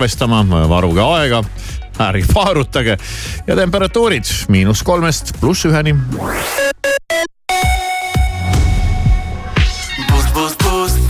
arvestama, varuge aega, ärge paarutage ja temperatuurid miinus kolmest pluss üheni. Boost, boost, boost,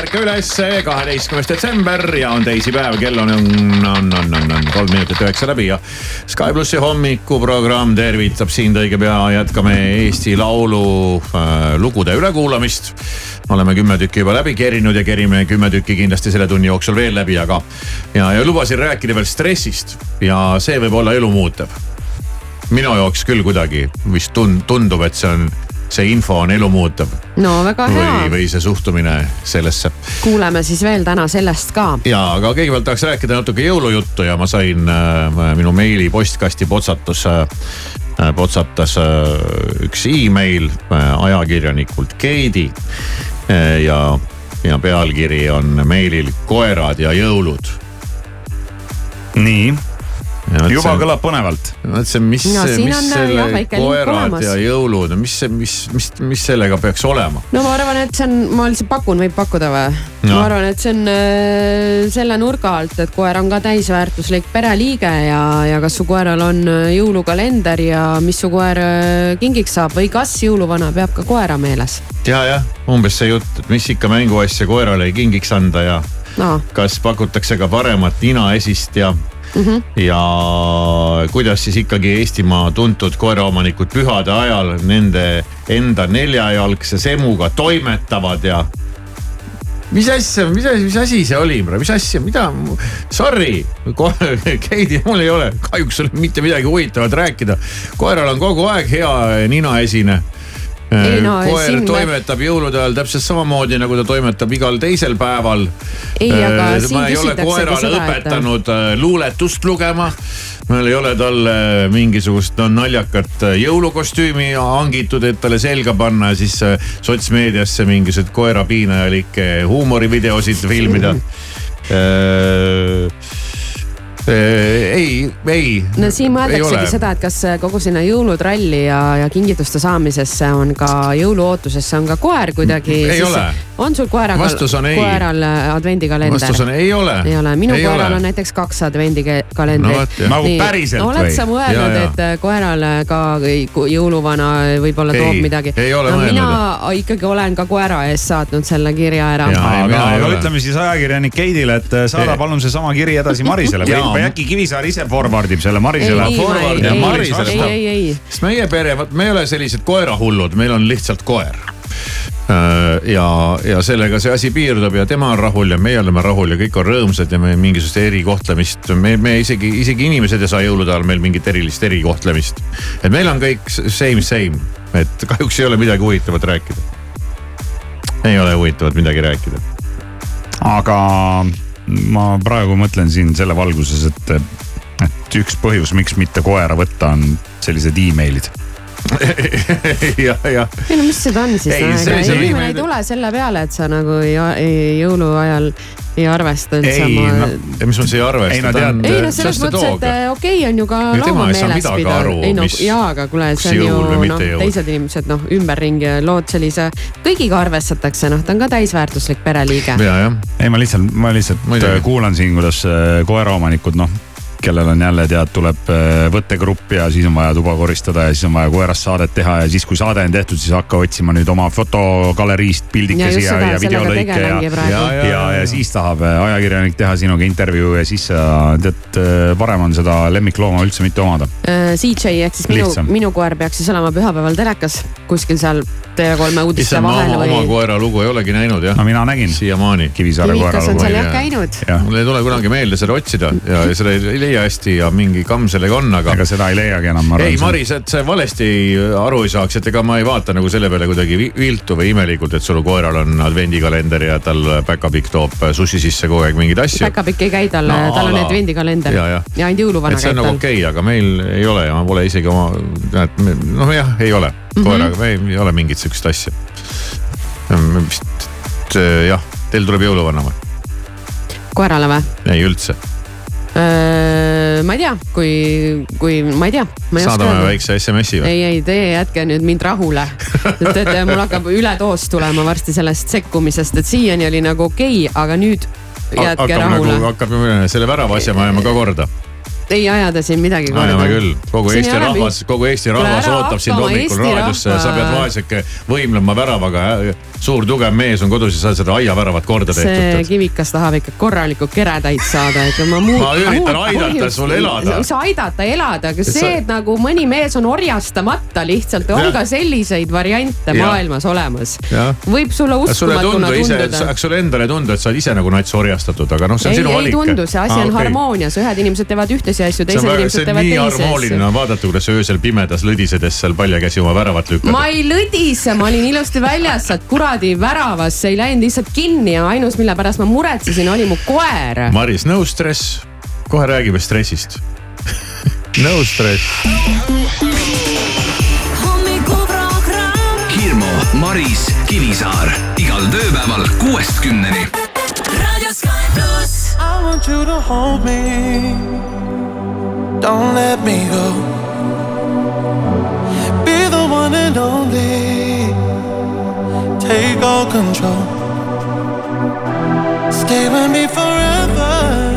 ärka üles, kaheteistkümnes detsember ja on teisipäev, kell on, on, on, on, on, on kolm minutit üheksa läbi ja Sky plussi hommikuprogramm tervitab sind õige pea, jätkame Eesti Laulu äh, lugude ülekuulamist. oleme kümme tükki juba läbi kerinud ja kerime kümme tükki kindlasti selle tunni jooksul veel läbi, aga ja, ja lubasin rääkida veel stressist ja see võib olla elumuutev. minu jaoks küll kuidagi vist tund-, tundub, et see on, see info on elumuutev no väga hea või, või see suhtumine sellesse. kuuleme siis veel täna sellest ka. ja, aga kõigepealt tahaks rääkida natuke jõulujuttu ja ma sain äh, minu meili postkasti potsatus äh, äh, potsatas äh, üks email äh, ajakirjanikult Keidi äh, ja, ja pealkiri on meilil koerad ja jõulud. nii, juba kõlab põnevalt. mõtlesin, mis No see, siin mis on, jah, selle link koerad ja jõulud, mis see, mis, mis, mis sellega peaks olema? no ma arvan, et see on, ma lihtsalt pakun, võib pakkuda või? No. ma arvan, et see on äh, selle nurga alt, et koer on ka täisväärtuslik pereliige ja, ja kas su koeral on äh, jõulukalender ja mis su koer äh, kingiks saab või kas jõuluvana peab ka koera meeles. ja, jah, umbes see jutt, et mis ikka mänguasja koerale kingiks anda ja no kas pakutakse ka paremat ninaesist ja mm. -hmm. ja kuidas siis ikkagi Eestimaa tuntud koeraomanikud pühade ajal nende enda neljajalgse semuga toimetavad ja mis asja, mis asi, mis asi see oli, mis asja, mida, sorry, Keidi, mul ei ole kahjuks mitte midagi huvitavat rääkida. koeral on kogu aeg hea ninaesine. Ei no, koer siin me- toimetab jõulude ajal täpselt samamoodi nagu ta toimetab igal teisel päeval. Ei, aga siin ma ei ole koerale seda, et- õpetanud äh, luuletust lugema. mul ei ole talle mingisugust no, naljakat äh, jõulukostüümi hangitud, et talle selga panna ja siis äh, sotsmeediasse mingisuguseid koerapiinajalikke huumorivideosid filmida. ei, ei. no siin mõeldaksegi seda, et kas kogu sinna jõulutralli ja, ja kingituste saamisesse on ka jõuluootusesse on ka koer kuidagi. Ei ole. on sul koeraga, ei. koeral äh, advendikalender? vastus on ei ole. ei ole, minu koeral on näiteks kaks advendikalendrit No. Nagu päriselt oled või? sa Ja, mõelnud, et äh, koerale ka kui jõuluvana võib-olla Ei, toob midagi? ei ole no, mõelnud. mina ikkagi olen ka koera eest saatnud selle kirja ära. Ja. Ei, aga ei aga ole. ütleme siis ajakirjanik Keidile, et äh, saada Ei. palun seesama kiri edasi Marisele või, äkki Kivisaar ise forward ib selle Marisele ei, ei, forward ja ei, ei, ei, ei, sest meie pere, vot me ei ole sellised koerahullud, meil on lihtsalt koer. ja, ja sellega see asi piirdub ja tema on rahul ja meie oleme rahul ja kõik on rõõmsad ja me mingisugust erikohtlemist, me, me isegi, isegi inimesed ei saa jõulude ajal meil mingit erilist erikohtlemist. et meil on kõik same, same, et kahjuks ei ole midagi huvitavat rääkida. ei ole huvitavat midagi rääkida. aga ma praegu mõtlen siin selle valguses, et, et üks põhjus, miks mitte koera võtta, on sellised email'id. ja, ja ei no mis seda on siis Ei, inimene ei tule selle peale, et sa nagu ei, ei, jõuluajal ei arvesta üldse ei oma no, mis ma siia arvestan. Ei, no tead- ei no selles mõttes, et äh, okei okay, on ju ka ei saa meeles pidada aru,. ei no mis- jaa, aga kuule, see on ju noh, teised inimesed noh, ümberringi lood sellise, kõigiga arvestatakse, noh, ta on ka täisväärtuslik pereliige. ja, jah, ei, ma lihtsalt, ma lihtsalt Muidugi. äh, kuulan siin, kuidas äh, koeraomanikud noh, kellel on jälle tead, tuleb äh, võttegrupp ja siis on vaja tuba koristada ja siis on vaja koerast saadet teha ja siis, kui saade on tehtud, siis hakka otsima nüüd oma fotogaleriist pildikesi ja, ja, ja videolõike ja tegelengi praegu. Ja, ja, ja, ja siis tahab äh, ajakirjanik teha sinuga intervjuu ja siis sa tead, parem on seda lemmiklooma üldse mitte omada. Äh, CJ ehk siis minu minu koer peaks siis olema pühapäeval telekas kuskil seal TV3 uudiste issand, ma vahel oma, või oma koera lugu ei olegi näinud jah no, mina nägin siiamaani. Kivisaare koera Kivikas on lugu seal ei jah käinud. mul ei tule kunagi meelde seda otsida ja ja seda ei ei leia hästi ja mingi kamm sellega on, aga ega seda ei leiagi enam, ma ei. Maris, et sa valesti aru ei saaks, et ega ma ei vaata nagu selle peale kuidagi vi- viltu või imelikult, et sul koeral on advendikalender ja tal päkapikk toob sushi sisse kogu aeg mingeid asju. päkapikk ei käi tal No, tal on advendikalender Ja, ja. ja ainult jõuluvana et see on käib nagu tal. okei okay,, aga meil ei ole ja ma pole isegi oma, noh jah, ei ole Mhm. mm -hmm. koeraga, ei, ei ole mingit sihukest asja. vist et, jah, teil tuleb jõuluvana või? koerale või? ei üldse, ma ei tea, kui, kui ma ei tea, saadame väikse SMS-i või? ei, ei, teie jätke nüüd mind rahule. et, et mul hakkab üledoos tulema varsti sellest sekkumisest, et siiani oli nagu okei okay,, aga nüüd jätke hakkab rahule nagu, hakkab selle värava asja me ajame ka korda. Ei aja te siin midagi korda. ajame küll, kogu Siin Eesti rahvas, kogu Eesti rahvas ootab sind hommikul raadiosse, rahva- sa pead vaeseke võimlema väravaga. Suur tugev mees on kodus ja sa oled seda aiaväravat korda see tehtud. kivikas tahab ikka korralikku keretäit saada, et ma muud. Ma üritan aidata sul elada. mis aidata elada, aga sa- see, et nagu mõni mees on orjastamata lihtsalt, on Jah. ka selliseid variante Jah. maailmas olemas võib sulle ei uskumatuna tunduda. kas sulle endale ei tundu, et sa oled ise nagu nats orjastatud, aga noh, see on ei, sinu ei valik. tundu, see asi on harmoonias, ühed inimesed teevad ühtesid asju, see teised väga, inimesed see on teevad nii teisi harmooniline asju. on vaadata, kuidas sa öösel pimedas lõdisedes seal palja käsi oma väravat lükkad. ma ei lõdise, ma olin ilusti väljas sealt kuradi väravast, see ei läinud lihtsalt kinni ja ainus, mille pärast ma muretsesin, oli mu koer. Maris, no stress, kohe räägime stressist. no stress. Hirmu, Maris, Kivisaar igal tööpäeval kuuest kümneni. I want you to hold me. Don't let me go. Be the one and only. Take all control. Stay with me forever.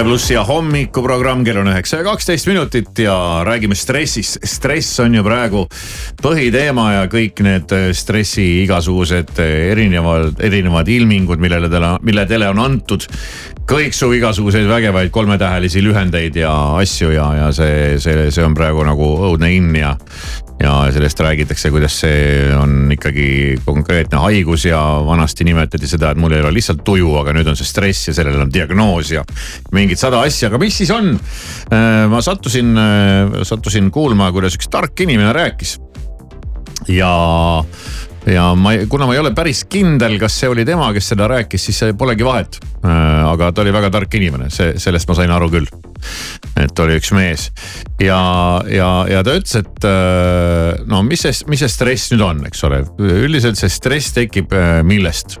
Sky plussi ja hommikuprogramm, kell on üheksa ja kaksteist minutit ja räägime stressist. stress on ju praegu põhiteema ja kõik need äh, stressi igasugused äh, erinevad, erinevad ilmingud, millele tele, mille tele on antud. kõiksugu igasuguseid vägevaid kolmetähelisi lühendeid ja asju ja, ja see, see, see on praegu nagu õudne in ja sellest räägitakse, kuidas see on ikkagi konkreetne haigus ja vanasti nimetati seda, et mul ei ole lihtsalt tuju, aga nüüd on see stress ja sellel on diagnoos ja mingid sada asja, aga mis siis on? ma sattusin, sattusin kuulma, kuidas üks tark inimene rääkis. ja, ja ma, kuna ma ei ole päris kindel, kas see oli tema, kes seda rääkis, siis polegi vahet. aga ta oli väga tark inimene, see, sellest ma sain aru küll et oli üks mees ja, ja, ja ta ütles, et äh, no mis see, mis see stress nüüd on, eks ole, üldiselt see stress tekib äh, millest?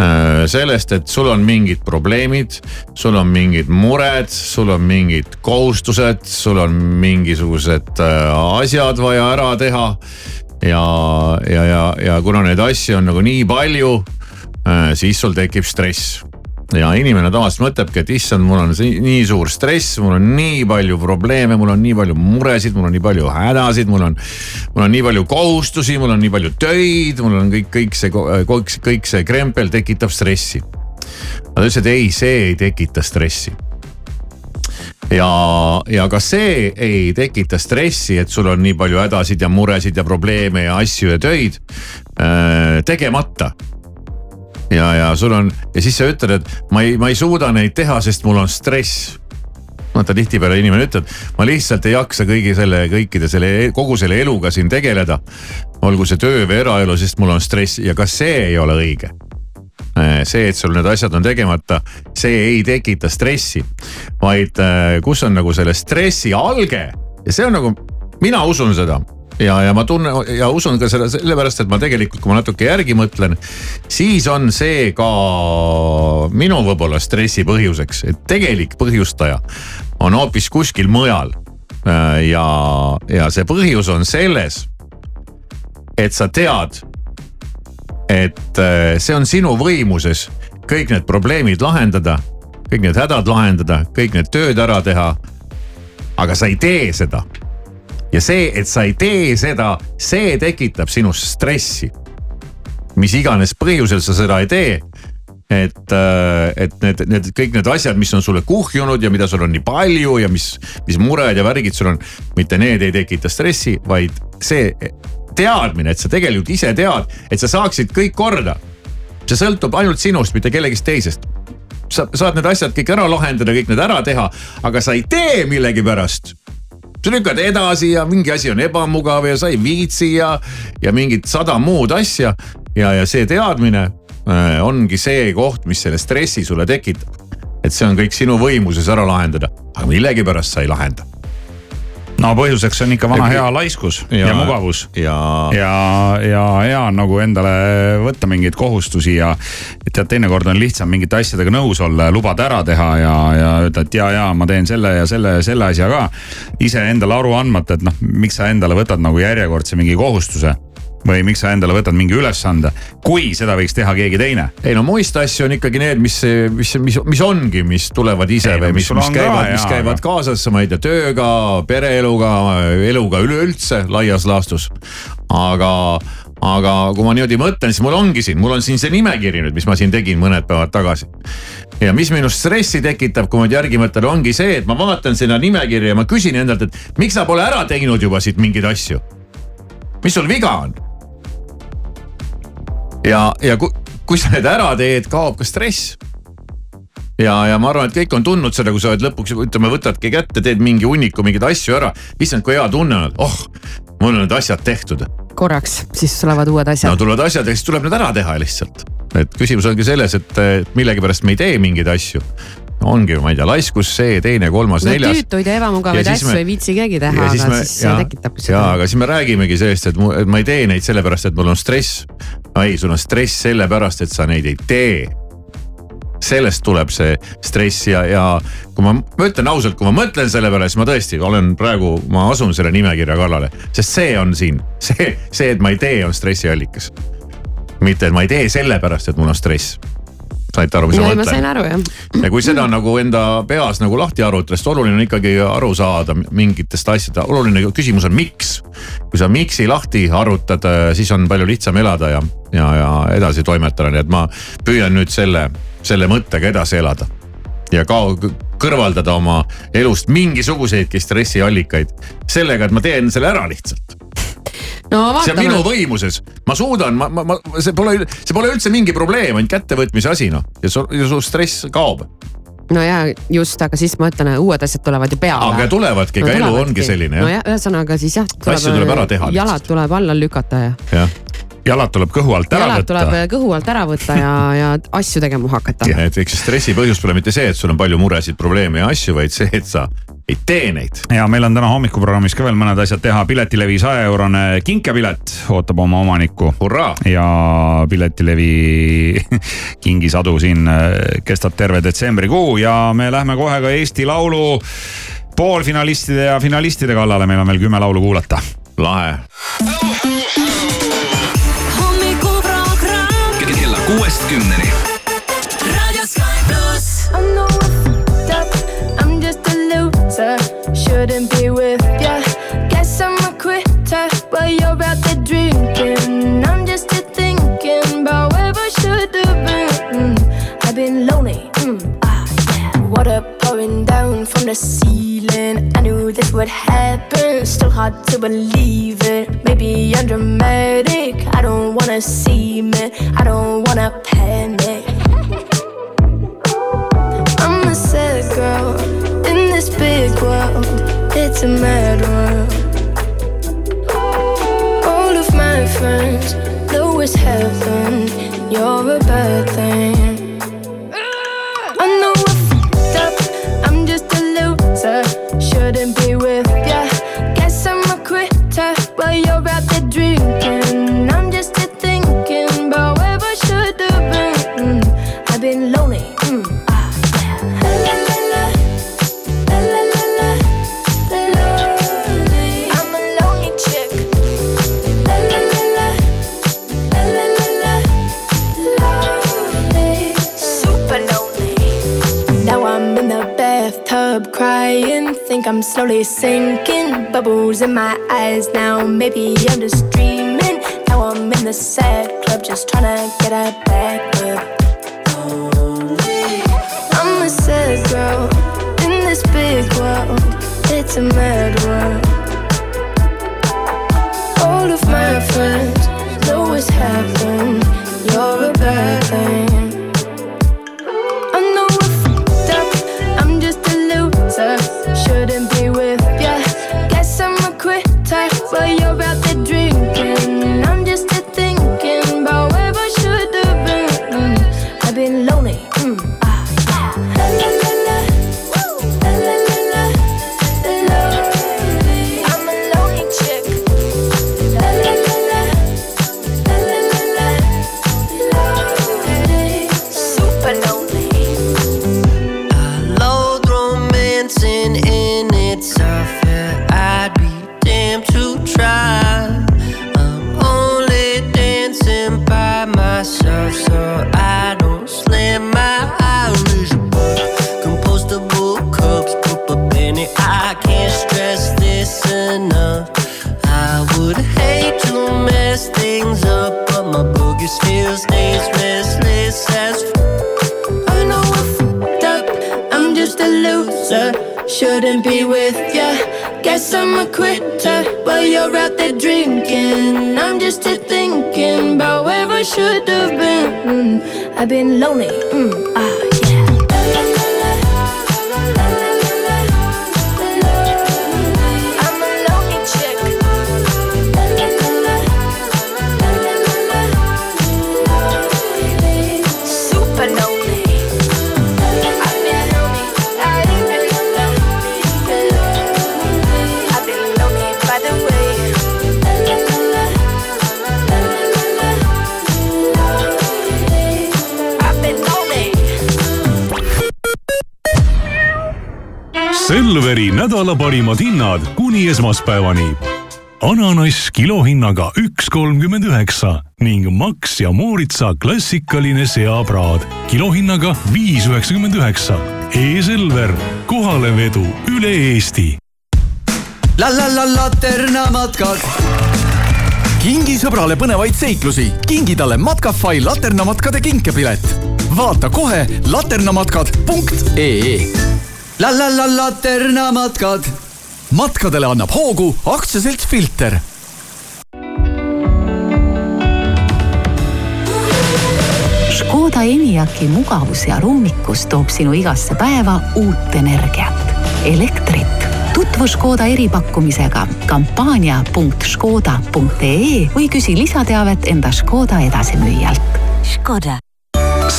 Äh, sellest, et sul on mingid probleemid, sul on mingid mured, sul on mingid kohustused, sul on mingisugused asjad vaja ära teha. Ja, ja, ja, ja kuna neid asju on nagu nii palju, siis sul tekib stress ja inimene tavaliselt mõtlebki, et issand, mul on nii suur stress, mul on nii palju probleeme, mul on nii palju muresid, mul on nii palju hädasid, mul on. mul on nii palju kohustusi, mul on nii palju töid, mul on kõik, kõik see, kõik, kõik see krempel tekitab stressi. aga ta ütles, et ei, see ei tekita stressi ja, ja ka see ei tekita stressi, et sul on nii palju hädasid ja muresid ja probleeme ja asju ja töid äh, tegemata ja, ja sul on ja siis sa ütled, et ma ei, ma ei suuda neid teha, sest mul on stress. vaata tihtipeale inimene ütleb, ma lihtsalt ei jaksa kõigi selle, kõikide selle, kogu selle eluga siin tegeleda. olgu see töö või eraelu, sest mul on stress ja ka see ei ole õige see, et sul need asjad on tegemata, see ei tekita stressi, vaid kus on nagu selle stressi alge. Ja see on nagu, mina usun seda. Ja, ja ma tunnen ja usun ka selle sellepärast, et ma tegelikult, kui ma natuke järgi mõtlen, siis on see ka minu võib-olla stressi põhjuseks, et tegelik põhjustaja on hoopis kuskil mujal. ja, ja see põhjus on selles, et sa tead, et äh, see on sinu võimuses kõik need probleemid lahendada, kõik need hädad lahendada, kõik need tööd ära teha. aga sa ei tee seda ja see, et sa ei tee seda, see tekitab sinus stressi. mis iganes põhjusel sa seda ei tee. et, et need, need kõik need asjad, mis on sulle kuhjunud ja mida sul on nii palju ja mis, mis mured ja värgid sul on, mitte need ei tekita stressi, vaid see teadmine, et sa tegelikult ise tead, et sa saaksid kõik korda. see sõltub ainult sinust, mitte kellegist teisest sa saad need asjad kõik ära lahendada, kõik need ära teha, aga sa ei tee millegipärast sa lükkad edasi ja mingi asi on ebamugav ja sa ei viitsi ja, ja mingit sada muud asja. ja, ja see teadmine äh, ongi see koht, mis selle stressi sulle tekitab. et see on kõik sinu võimuses ära lahendada, aga millegipärast sa ei lahenda. No põhjuseks on ikka vana hea laiskus ja, ja mugavus ja, ja, ja hea on nagu endale võtta mingeid kohustusi ja tead, teinekord on lihtsam mingite asjadega nõus olla ja lubada ära teha ja, ja öelda, et ja, ja ma teen selle ja selle ja selle asja ka. ise endale aru andmata, et noh, miks sa endale võtad nagu järjekordse mingi kohustuse või miks sa endale võtad mingi ülesande, kui seda võiks teha keegi teine. ei no muist asju on ikkagi need, mis, mis, mis, mis ongi, mis tulevad ise Ei, no või mis mis, mis ka, käivad, mis käivad aga- kaasas, ma ei tea, tööga, pereeluga, eluga üleüldse laias laastus. aga, aga kui ma niimoodi mõtlen, siis mul ongi siin, mul on siin see nimekiri nüüd, mis ma siin tegin mõned päevad tagasi. ja mis minus stressi tekitab, kui ma nüüd järgi mõtlen, ongi see, et ma vaatan sinna nimekirja ja ma küsin endalt, et miks sa pole ära teinud juba siit mingeid asju. mis sul viga on? ja, ja kui, kui sa need ära teed, kaob ka stress ja, ja ma arvan, et kõik on tundnud seda, kui sa oled lõpuks, ütleme, võtadki kätte, teed mingi hunniku mingeid asju ära. issand, kui hea tunne on, oh, mul on need asjad tehtud. korraks, siis tulevad uued no asjad. tulevad asjad ja siis tuleb need ära teha lihtsalt. et küsimus ongi selles, et millegipärast me ei tee mingeid asju. ongi, ma ei tea, laiskus, see, teine, kolmas, no neljas. tüütuid ja ebamugavaid Ja siis asju me- ei viitsi keegi teha, aga me- siis see jaa, tekitabki jaa, seda. aga siis me räägimegi sellest, et ma ei tee neid sellepärast, et mul on stress. ei, sul on stress sellepärast, et sa neid ei tee. sellest tuleb see stress ja, ja kui ma, ma ütlen ausalt, kui ma mõtlen selle peale, siis ma tõesti olen praegu, ma asun selle nimekirja kallale, sest see on siin, see, see, et ma ei tee, on stressiallikas. mitte, et ma ei tee sellepärast, et mul on stress. Saite aru, mis ma ei, ma sain mõtlen? aru jah. ja kui seda nagu enda peas nagu lahti arutada, sest oluline on ikkagi aru saada mingitest asjadest, oluline küsimus on miks. kui sa miks'i lahti arutad, siis on palju lihtsam elada ja, ja, ja edasi toimetada, nii et ma püüan nüüd selle, selle mõttega edasi elada. ja ka kõrvaldada oma elust mingisuguseidki stressiallikaid sellega, et ma teen selle ära lihtsalt. No see on minu vaatame, võimuses, ma suudan, ma, ma, ma, see pole, see pole üldse mingi probleem, ainult kättevõtmise asi noh ja su, ja su stress kaob no ja just, aga siis ma ütlen, uued asjad tulevad ju peale. aga tulevadki, ega elu ongi selline jah nojah, ühesõnaga siis jah. Asju tuleb ära teha jalad tuleb alla lükata ja jah, jalad tuleb kõhu alt ära jalad tuleb võtta. kõhu alt ära võtta ja, ja asju tegema hakata. ja et eks stressi põhjus pole mitte see, et sul on palju muresid, probleeme ja asju, vaid see, et sa ei tee neid. ja meil on täna hommikuprogrammis ka veel mõned asjad teha, Piletilevi saja eurone kinkepilet ootab oma omanikku ja Piletilevi kingisadu siin äh, kestab terve detsembrikuu ja me lähme kohe ka Eesti Laulu poolfinalistide ja finalistide kallale, meil on veel kümme laulu kuulata. lahe. hommikuprogramm kella kuuest kümneni. Raadio Sky pluss. Shouldn't be with ya. Guess I'm a quitter, but you're out there drinking. I'm just here thinking about where I should have been. Mm, I've been lonely. Mm, ah, yeah. Water pouring down from the ceiling. I knew this would happen. Still hard to believe it. Maybe I'm dramatic. I don't wanna see me. I don't wanna panic. It's a mad world. All of my friends know it's heaven. You're a bad thing. I'm slowly sinking. Bubbles in my eyes now. Maybe I'm just dreaming. Now I'm in the sad club, just trying to get a back up. I'm a sad girl in this big world. It's a mad world. All of my friends know what's happened. You're a bad thing. Nädala parimad hinnad kuni esmaspäevani. ananass kilohinnaga üks kolmkümmend üheksa ning Max ja Mooritsa klassikaline seapraad kilohinnaga viis üheksakümmend üheksa. E-Selver, kohalevedu üle Eesti. la la la Laterna matkad. kingi sõbrale põnevaid seiklusi, kingi talle Matkafai laternamatkade kinkepilet. vaata kohe laternamatkad.ee. la la la Laterna matkad. matkadele annab hoogu aktsiaselts Filter Škoda Enyaqi mugavus ja ruumikus toob sinu igasse päeva uut energiat, elektrit. tutvu Škoda eripakkumisega kampaania.škoda.ee või küsi lisateavet enda Škoda edasimüüjalt. Škoda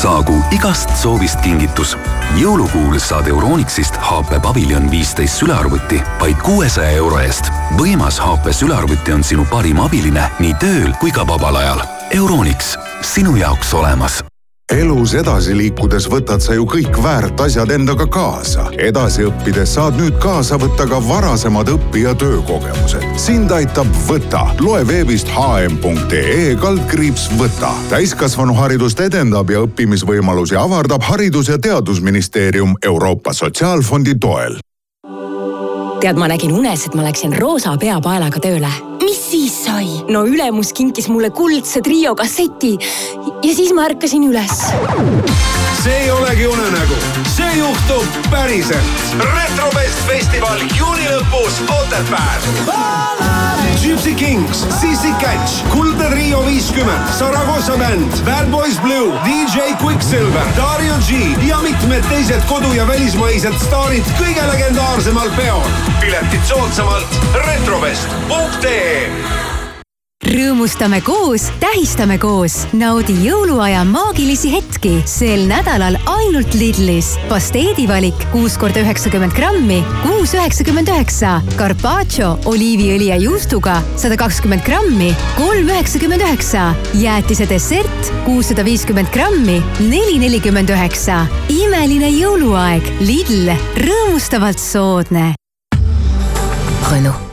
saagu igast soovist kingitus. jõulukuul saad Euronixist HP Pavilion viisteist sülearvuti vaid kuuesaja euro eest. võimas HP sülearvuti on sinu parim abiline nii tööl kui ka vabal ajal. Euronix, sinu jaoks olemas elus edasi liikudes võtad sa ju kõik väärt asjad endaga kaasa. edasi õppides saad nüüd kaasa võtta ka varasemad õpi- ja töökogemused. sind aitab Võta. loe veebist hm.ee kaldkriips Võta. täiskasvanuharidust edendab ja õppimisvõimalusi avardab Haridus- ja Teadusministeerium Euroopa Sotsiaalfondi toel. tead, ma nägin unes, et ma läksin roosa peapaelaga tööle. Mis siis sai? no ülemus kinkis mulle kuldse trio kasseti ja siis ma ärkasin üles. see ei olegi unenägu, see juhtub päriselt. retrofest festival juuni lõpus Otepääl. Gypsy Kings, CC Catch, Kuldne Trio viiskümmend, Saragossa bänd, Bad Boys Blue, DJ Quicksilver, Dario G ja mitmed teised kodu- ja välismaised staarid kõige legendaarsemal peol. piletid soodsamalt retrofest.ee rõõmustame koos, tähistame koos, naudi jõuluaja maagilisi hetki sel nädalal ainult Lidlis. pasteedivalik kuus korda üheksakümmend grammi, kuus üheksakümmend üheksa. Carpaccio oliiviõli ja juustuga sada kakskümmend grammi, kolm üheksakümmend üheksa. jäätise dessert kuussada viiskümmend grammi, neli nelikümmend üheksa. imeline jõuluaeg, Lidl, rõõmustavalt soodne. Renault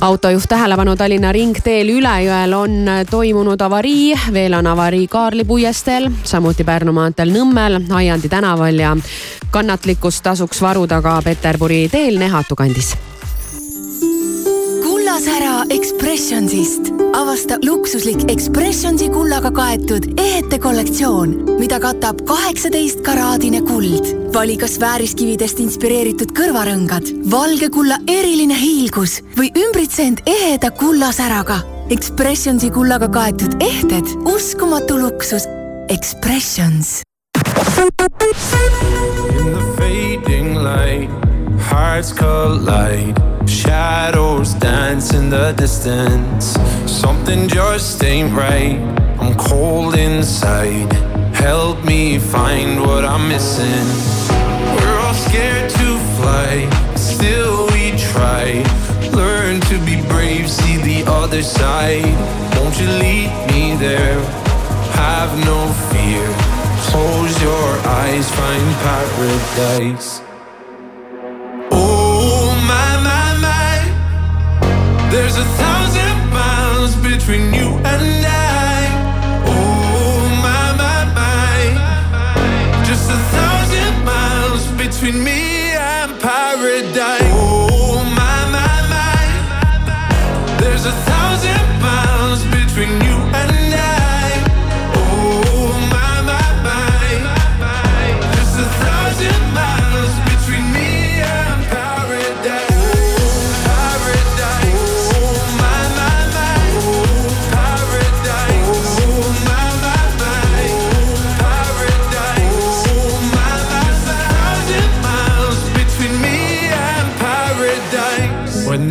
autojuht tähelepanu Tallinna ringteel Ülejõel on toimunud avarii, veel on avarii Kaarli puiesteel, samuti Pärnu maanteel Nõmmel, Aiandi tänaval ja kannatlikkust tasuks varuda ka Peterburi teel Nehatu kandis kullasära Expressionsist. avasta luksuslik Expressionsi kullaga kaetud ehete kollektsioon, mida katab kaheksateist karaadine kuld. vali kas vääriskividest inspireeritud kõrvarõngad, valge kulla eriline hiilgus või ümbritse end eheda kullasäraga. Expressionsi kullaga kaetud ehted, uskumatu luksus. Expressions. In the fading light, hearts collide. Shadows dance in the distance. Something just ain't right. I'm cold inside. Help me find what I'm missing. We're all scared to fly, still we try. Learn to be brave, see the other side. Won't you lead me there? Have no fear. Close your eyes, find paradise. There's a thousand miles between you and I. Oh my my my, just a thousand miles between me and paradise.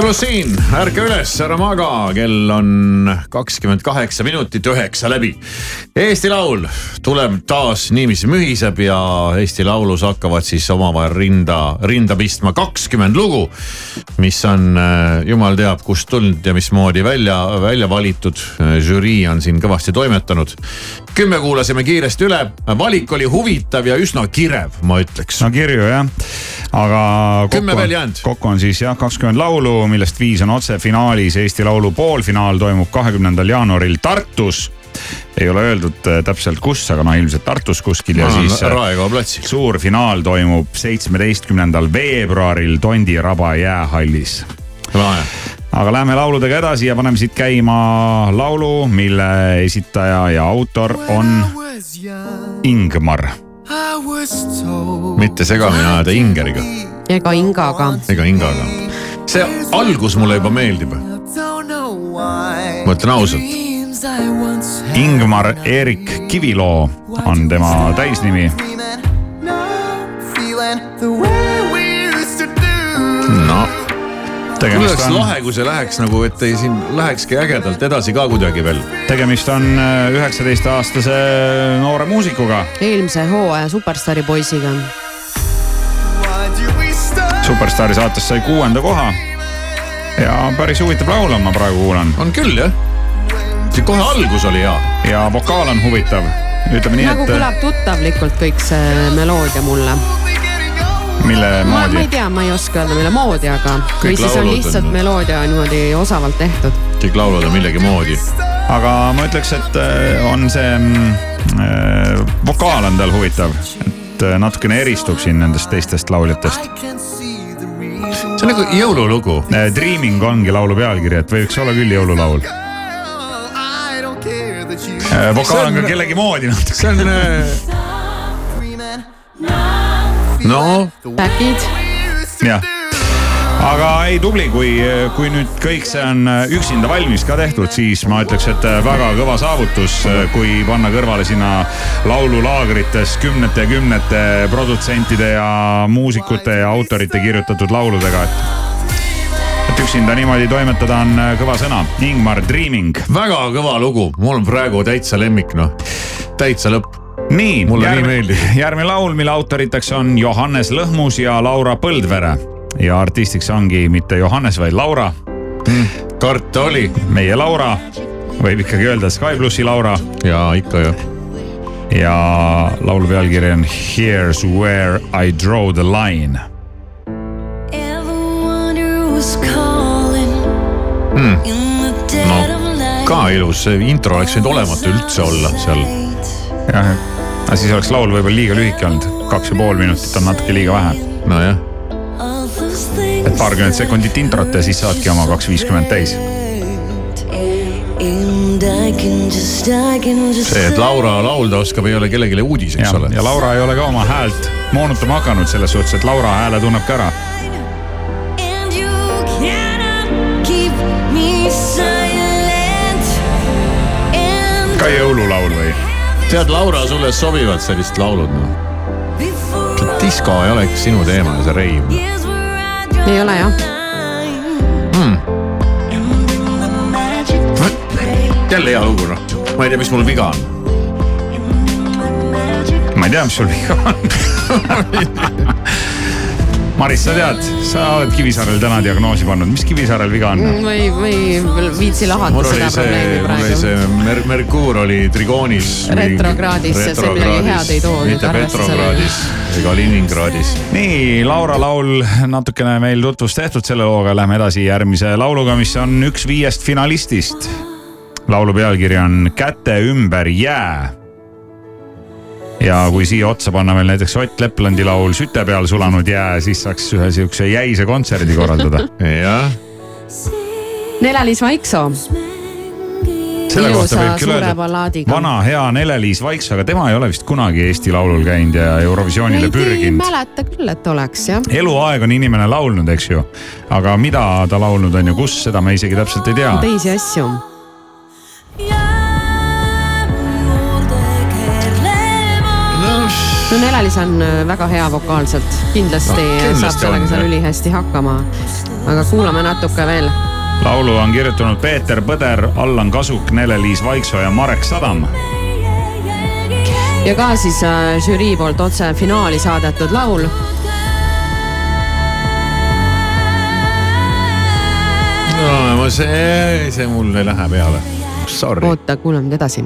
Sky pluss siin, ärka üles, ära maga, kell on kakskümmend kaheksa minutit üheksa läbi. Eesti Laul tuleb taas niiviisi mühiseb ja Eesti Laulus hakkavad siis omavahel rinda, rinda pistma kakskümmend lugu. mis on äh, jumal teab kust tulnud ja mismoodi välja, välja valitud. žürii on siin kõvasti toimetanud. kümme kuulasime kiiresti üle, valik oli huvitav ja üsna kirev, ma ütleks. no kirju jah, aga. Kümme veel jäänud. kokku on siis jah kakskümmend laulu, millest viis on otsefinaalis. Eesti Laulu poolfinaal toimub kahekümnendal jaanuaril Tartus ei ole öeldud äh, täpselt kus, aga noh, ilmselt Tartus kuskil ja olen siis. äh, Raekoja platsil. suur finaal toimub seitsmeteistkümnendal veebruaril Tondiraba jäähallis. aga läheme lauludega edasi ja paneme siit käima laulu, mille esitaja ja autor on Ingmar. mitte segamini ajada Ingeriga ega Ingaga. ega Ingaga. See algus mulle juba meeldib. ma ütlen ausalt. Ingmar Erik Kiviloo on tema täisnimi. no tegemist oleks on, lahe, kui see läheks nagu, et ei siin lähekski ägedalt edasi ka kuidagi veel. tegemist on äh, üheksateistaastase noore muusikuga. eelmise hooaja superstaari poisiga. Superstaari saates sai kuuenda koha. ja päris huvitav laul on, ma praegu kuulan. on küll jah. see kohe algus oli hea. ja vokaal on huvitav, ütleme nii, nagu et kõlab tuttavlikult kõik see meloodia mulle. mille ma, ma moodi ei. tea, ma ei oska öelda, mille moodi, aga. Või siis on lihtsalt on- meloodia niimoodi osavalt tehtud. kõik laulavad on millegi moodi. aga ma ütleks, et äh, on see mm, äh, vokaal on tal huvitav, et äh, natukene eristub siin nendest teistest lauljatest. See on nagu jõululugu. Dreaming ongi laulu pealkiri, et võiks olla küll jõululaul. vokaal on ka kellegi moodi natuke. see on. no. Backid. jah, aga ei tubli, kui, kui nüüd kõik see on üksinda valmis ka tehtud, siis ma ütleks, et väga kõva saavutus, kui panna kõrvale sinna laululaagrites kümnete ja kümnete produtsentide ja muusikute ja autorite kirjutatud lauludega, et et üksinda niimoodi toimetada on kõva sõna. Ingmar Dreaming. väga kõva lugu, mul on praegu täitsa lemmik noh, täitsa lõpp. nii, järgmine laul, mille autoriteks on Johannes Lõhmus ja Laura Põldvere ja artistiks ongi mitte Johannes, vaid Laura mm,. karta oli. meie Laura, võib ikkagi öelda Sky plussi Laura. ja ikka ju. ja laulu pealkiri on Here's where I draw the line. Hmm. no ka ilus, see intro oleks võinud olematu üldse olla seal. jah, aga siis oleks laul võib-olla liiga lühike olnud, kaks ja pool minutit on natuke liiga vähe. nojah. Et paarkümmend sekundit introt ja siis saadki oma kaks viiskümmend täis. see, et Laura laulda oskab, ei ole kellelegi uudis, eks ole. ja Laura ei ole ka oma häält moonutama hakanud selles suhtes, et Laura hääle tunneb ka ära. ka jõululaul või? tead, Laura, sulle sobivad sellised laulud noh. disko ei oleks sinu teema ja see reim ei ole jah. mm.. jälle hea lugu noh, ma ei tea, mis mul viga on. ma ei tea, mis sul viga on. Maris, sa tead, sa oled Kivisaarel täna diagnoosi pannud, mis Kivisaarel viga on? ma ei, ma ei viitsi lahata seda see, probleemi mul oli praegu. see Mer Merkuur oli trigoonis. Retrokraadis ja see midagi head ei too mitte Petrogradis ega Leningradis. nii, Laura laul natukene meil tutvust tehtud selle looga, lähme edasi järgmise lauluga, mis on üks viiest finalistist. laulu pealkiri on Käte ümber jää. Ja kui siia otsa panna veel näiteks Ott Leplandi laul Süte peal sulanud jää, siis saaks ühe siukse jäise kontserdi korraldada. jah. Nele-Liis Vaiksoo. selle kohta võib küll öelda, vana hea Nele-Liis Vaiksoo, aga tema ei ole vist kunagi Eesti Laulul käinud ja Eurovisioonile ei pürginud. mäleta küll, et oleks jah. eluaeg on inimene laulnud, eks ju, aga mida ta laulnud on ja kus, seda me isegi täpselt ei tea. teisi asju. No Nele-Liis on äh, väga hea vokaalselt, kindlasti No, saab sellega seal ülihästi hakkama. aga kuulame natuke veel. laulu on kirjutanud Peeter Põder, Allan Kasuk, Nele-Liis Vaiksoo ja Marek Sadam. ja ka siis äh, žürii poolt otse finaali saadetud laul. no see, see mul ei lähe peale. Sorry. oota, kuulame nüüd edasi.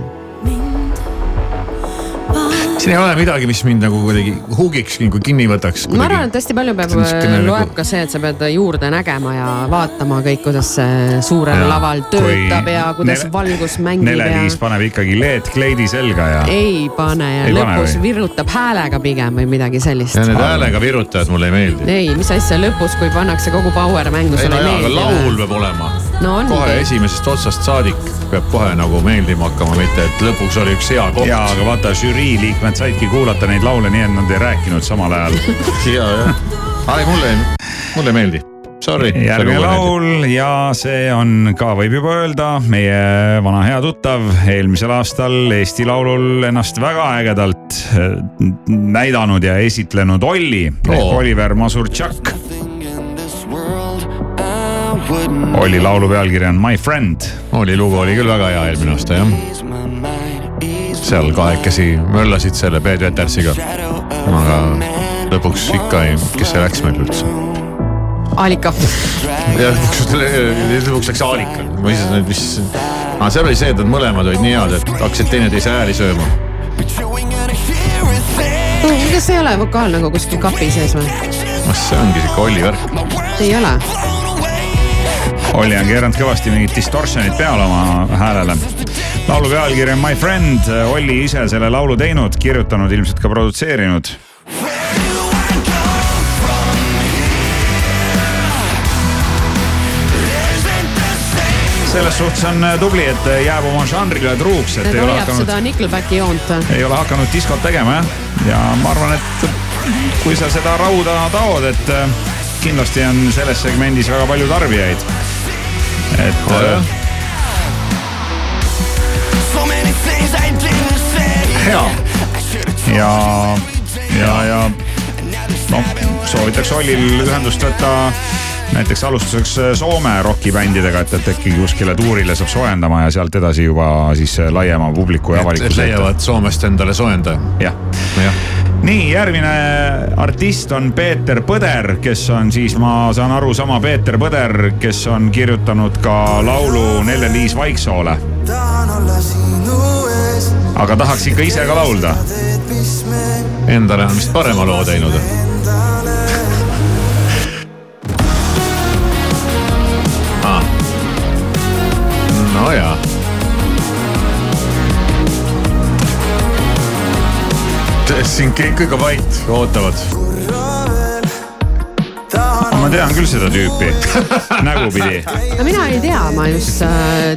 Siin ei ole midagi, mis mind nagu kuidagi huugiks nagu kinni võtaks. ma arvan, et hästi palju peab loeb nagu- ka see, et sa pead juurde nägema ja vaatama kõik, kuidas see suurel Ja, laval töötab ja kuidas Nele- valgus mängib ja Nele-Liis paneb ikkagi LED-kleidi selga ja. ei pane ja Ei pane lõpus või? virutab häälega pigem või midagi sellist ja need. häälega virutajad mulle ei meeldi. ei, mis asja, lõpus, kui pannakse kogu power mängu, sulle ei meeldi laul peab olema. no kohe esimesest otsast saadik peab kohe nagu meeldima hakkama, mitte et lõpuks oli üks hea koht. ja, aga vaata, žürii liikmed saidki kuulata neid laule nii, et nad ei rääkinud samal ajal. ja, jah. ei, mulle, mulle ei meeldi. sorry. järgmine laul ja see on ka, võib juba öelda, meie vana hea tuttav, eelmisel aastal Eesti Laulul ennast väga ägedalt äh, näidanud ja esitlenud Olli Oo. Oliver Masurtšak. Olli laulu pealkiri on My Friend. oli lugu oli küll väga hea eelmine aasta jah. seal kahekesi möllasid selle Peet Vetersiga. aga lõpuks ikka ei, kes see läks meil üldse? Alika. ja lõpuks, läks Aalika, ma ise nüüd, mis, aga seal oli see, et nad mõlemad olid nii head, et hakkasid teineteise hääli sööma. kas ei ole vokaal nagu kuskil kapi sees või? see ongi sihuke Olli värk. ei ole. Olli on keeranud kõvasti mingit distortion'it peale oma häälele. laulu pealkiri on My Friend, Olli ise selle laulu teinud, kirjutanud, ilmselt ka produtseerinud. selles suhtes on tubli, et jääb oma žanrile truuks, et et ei ole hakanud seda Nickelbacki joont. ei ole hakanud diskot tegema jah. ja ma arvan, et kui sa seda rauda taod, et kindlasti on selles segmendis väga palju tarbijaid. Et Oh, äh, hea ja, ja, ja noh, soovitaks Ollil ühendust võtta näiteks alustuseks Soome rokibändidega, et, et äkki kuskile tuurile saab soojendama ja sealt edasi juba siis laiema publiku ja avalikkuse ette. leiavad Soomest endale soojendaja. jah. Jah. nii, järgmine artist on Peeter Põder, kes on siis, ma saan aru, sama Peeter Põder, kes on kirjutanud ka laulu Nelle-Liis Vaiksoole. aga tahaks ikka ise ka laulda. Endale on vist parema loo teinud. Ah. no jaa. Siin kõik ikka vait, ootavad. ma tean küll seda tüüpi, nägupidi. no mina ei tea, ma just äh,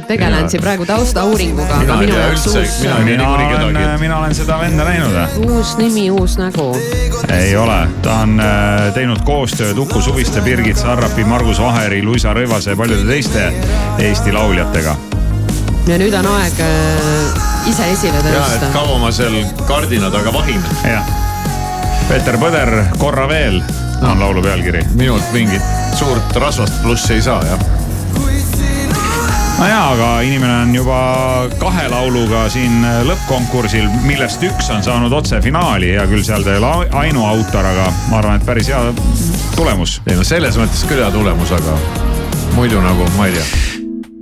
tegelen Mina- siin praegu taustauuringuga, Mina aga ei tea üldse, mina ei tea niikuinii kedagi. mina olen seda venda näinud. uus nimi, uus nägu. ei ole, ta on äh, teinud koostööd Uku Suviste, Birgit Sarrapi, Margus Vaheri, Luisa Rõivase ja paljude teiste Eesti lauljatega. ja nüüd on aeg äh, ise esile ja, et tõusta. kaua ma seal kardina taga vahin. jah, Peeter Põder, Korra veel on laulu pealkiri. minult mingit suurt rasvast plussi ei saa jah. no jaa, aga inimene on juba kahe lauluga siin lõppkonkursil, millest üks on saanud otsefinaali, hea küll, seal ta ei ole ainuautor, aga ma arvan, et päris hea tulemus. ei no selles mõttes küll hea tulemus, aga muidu nagu ma ei tea.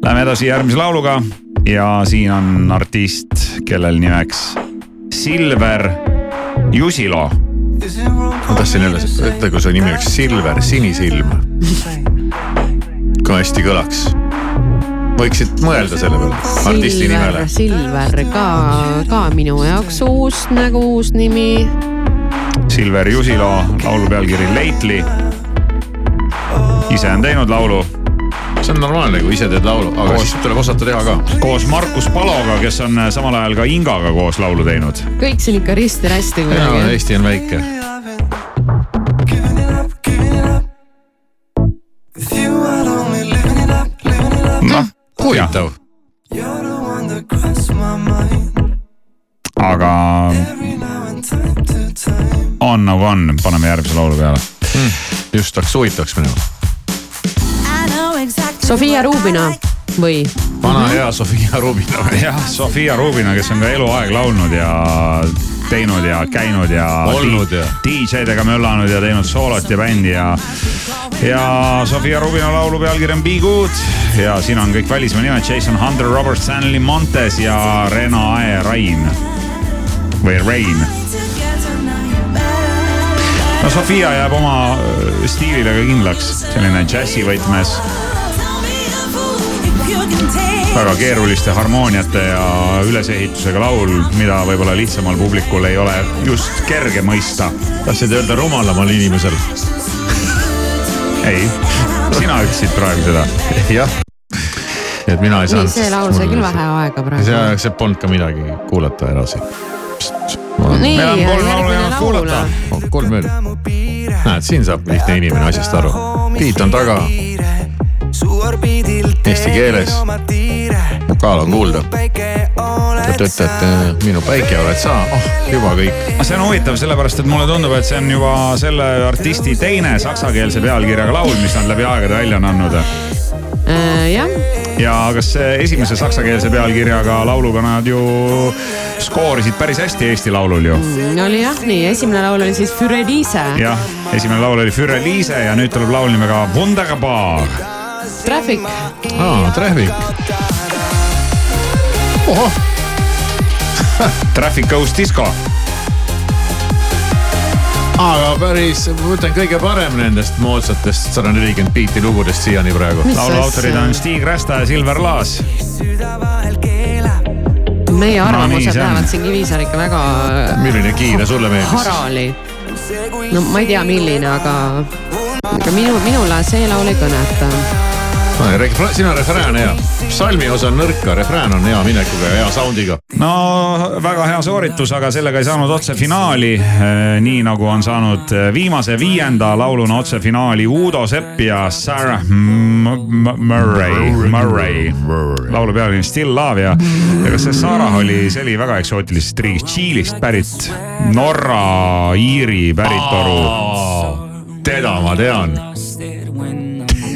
Läheme edasi järgmise lauluga ja siin on artist, kellel nimeks Silver Jusilo. ma tahtsin jälle, ütle, kui su nimi oleks Silver Sinisilm. kui hästi kõlaks. võiksid mõelda selle peale, artisti nimele Silver, Silver ka, ka minu jaoks uus nägu, uus nimi. Silver Jusilo laulu pealkiri Lately. ise on teinud laulu. See on normaalne, kui ise teed laulu, aga Koos- siis tuleb osata teha ka. koos Markus Paloga, kes on samal ajal ka Ingaga koos laulu teinud. kõik siin ikka risti-rästi jaa, kuidagi. Eesti on väike. noh, huvitav. aga on nagu on, paneme järgmise laulu peale mm,. just hakkas huvitavaks minema. Sofia Rubina või? vana hea Sofia Rubina. jah, Sofia Rubina, kes on ka eluaeg laulnud ja teinud ja käinud ja. Olnud ja- DJ-dega möllanud ja teinud soolot ja bändi ja. ja Sofia Rubina laulu pealkiri on Be Good ja siin on kõik välismaa nimed Jason Hunter, Robert Stanley Montes ja Rena Ae Rain või Rain. no Sofia jääb oma stiilile ka kindlaks, selline džässi võtmes väga keeruliste harmooniate ja ülesehitusega laul, mida võib-olla lihtsamal publikul ei ole just kerge mõista. tahtsid öelda rumalamal inimesel? ei, sina ütlesid praegu seda. jah, et mina ei saanud. see laul sai küll vähe aega praegu. see, see polnud ka midagi kuulata edasi. nii, Meil on kolm laulu järgmine jäänud laul kuulata.. kolm veel. näed, siin saab lihtne inimene asjast aru. beat on taga. Eesti keeles. vokaal on kuulda. tõtt-tõtt, minu päike oled sa, oh juba kõik. aga see on huvitav sellepärast, et mulle tundub, et see on juba selle artisti teine saksakeelse pealkirjaga laul, mis nad läbi aegade välja on andnud. Äh, jah, ja kas see esimese saksakeelse pealkirjaga lauluga nad ju skoorisid päris hästi Eesti Laulul ju. oli jah nii, esimene laul oli siis Für Elise. jah, esimene laul oli Für Elise ja nüüd tuleb laul nimega Wunderbar. Traffic. aa, Traffic. ohoh. Traffic Goes Disco. aga päris, ma ütlen kõige parem nendest moodsatest sada nelikümmend biiti lugudest siiani praegu. laulu autorid on Stig Rästa ja Silver Laas. meie No arvamused on. lähevad siin Kivisaar ikka väga. milline kiire sulle meeldis? harali. no ma ei tea, milline, aga, aga minu, minule see laul ei kõneta. Sina refrään hea, salmi osa on nõrka, refrään on hea minekuga ja hea sound'iga. no väga hea sooritus, aga sellega ei saanud otse finaali. nii nagu on saanud eh, viimase viienda lauluna otse finaali Udo Sepp ja Sarah Murray, Murray. laulu pealkiri on Still Love ja, ja kas see Sarah oli, see oli väga eksootilisest riigist, Tšiilist pärit, Norra, Iiri päritolu. teda ma tean.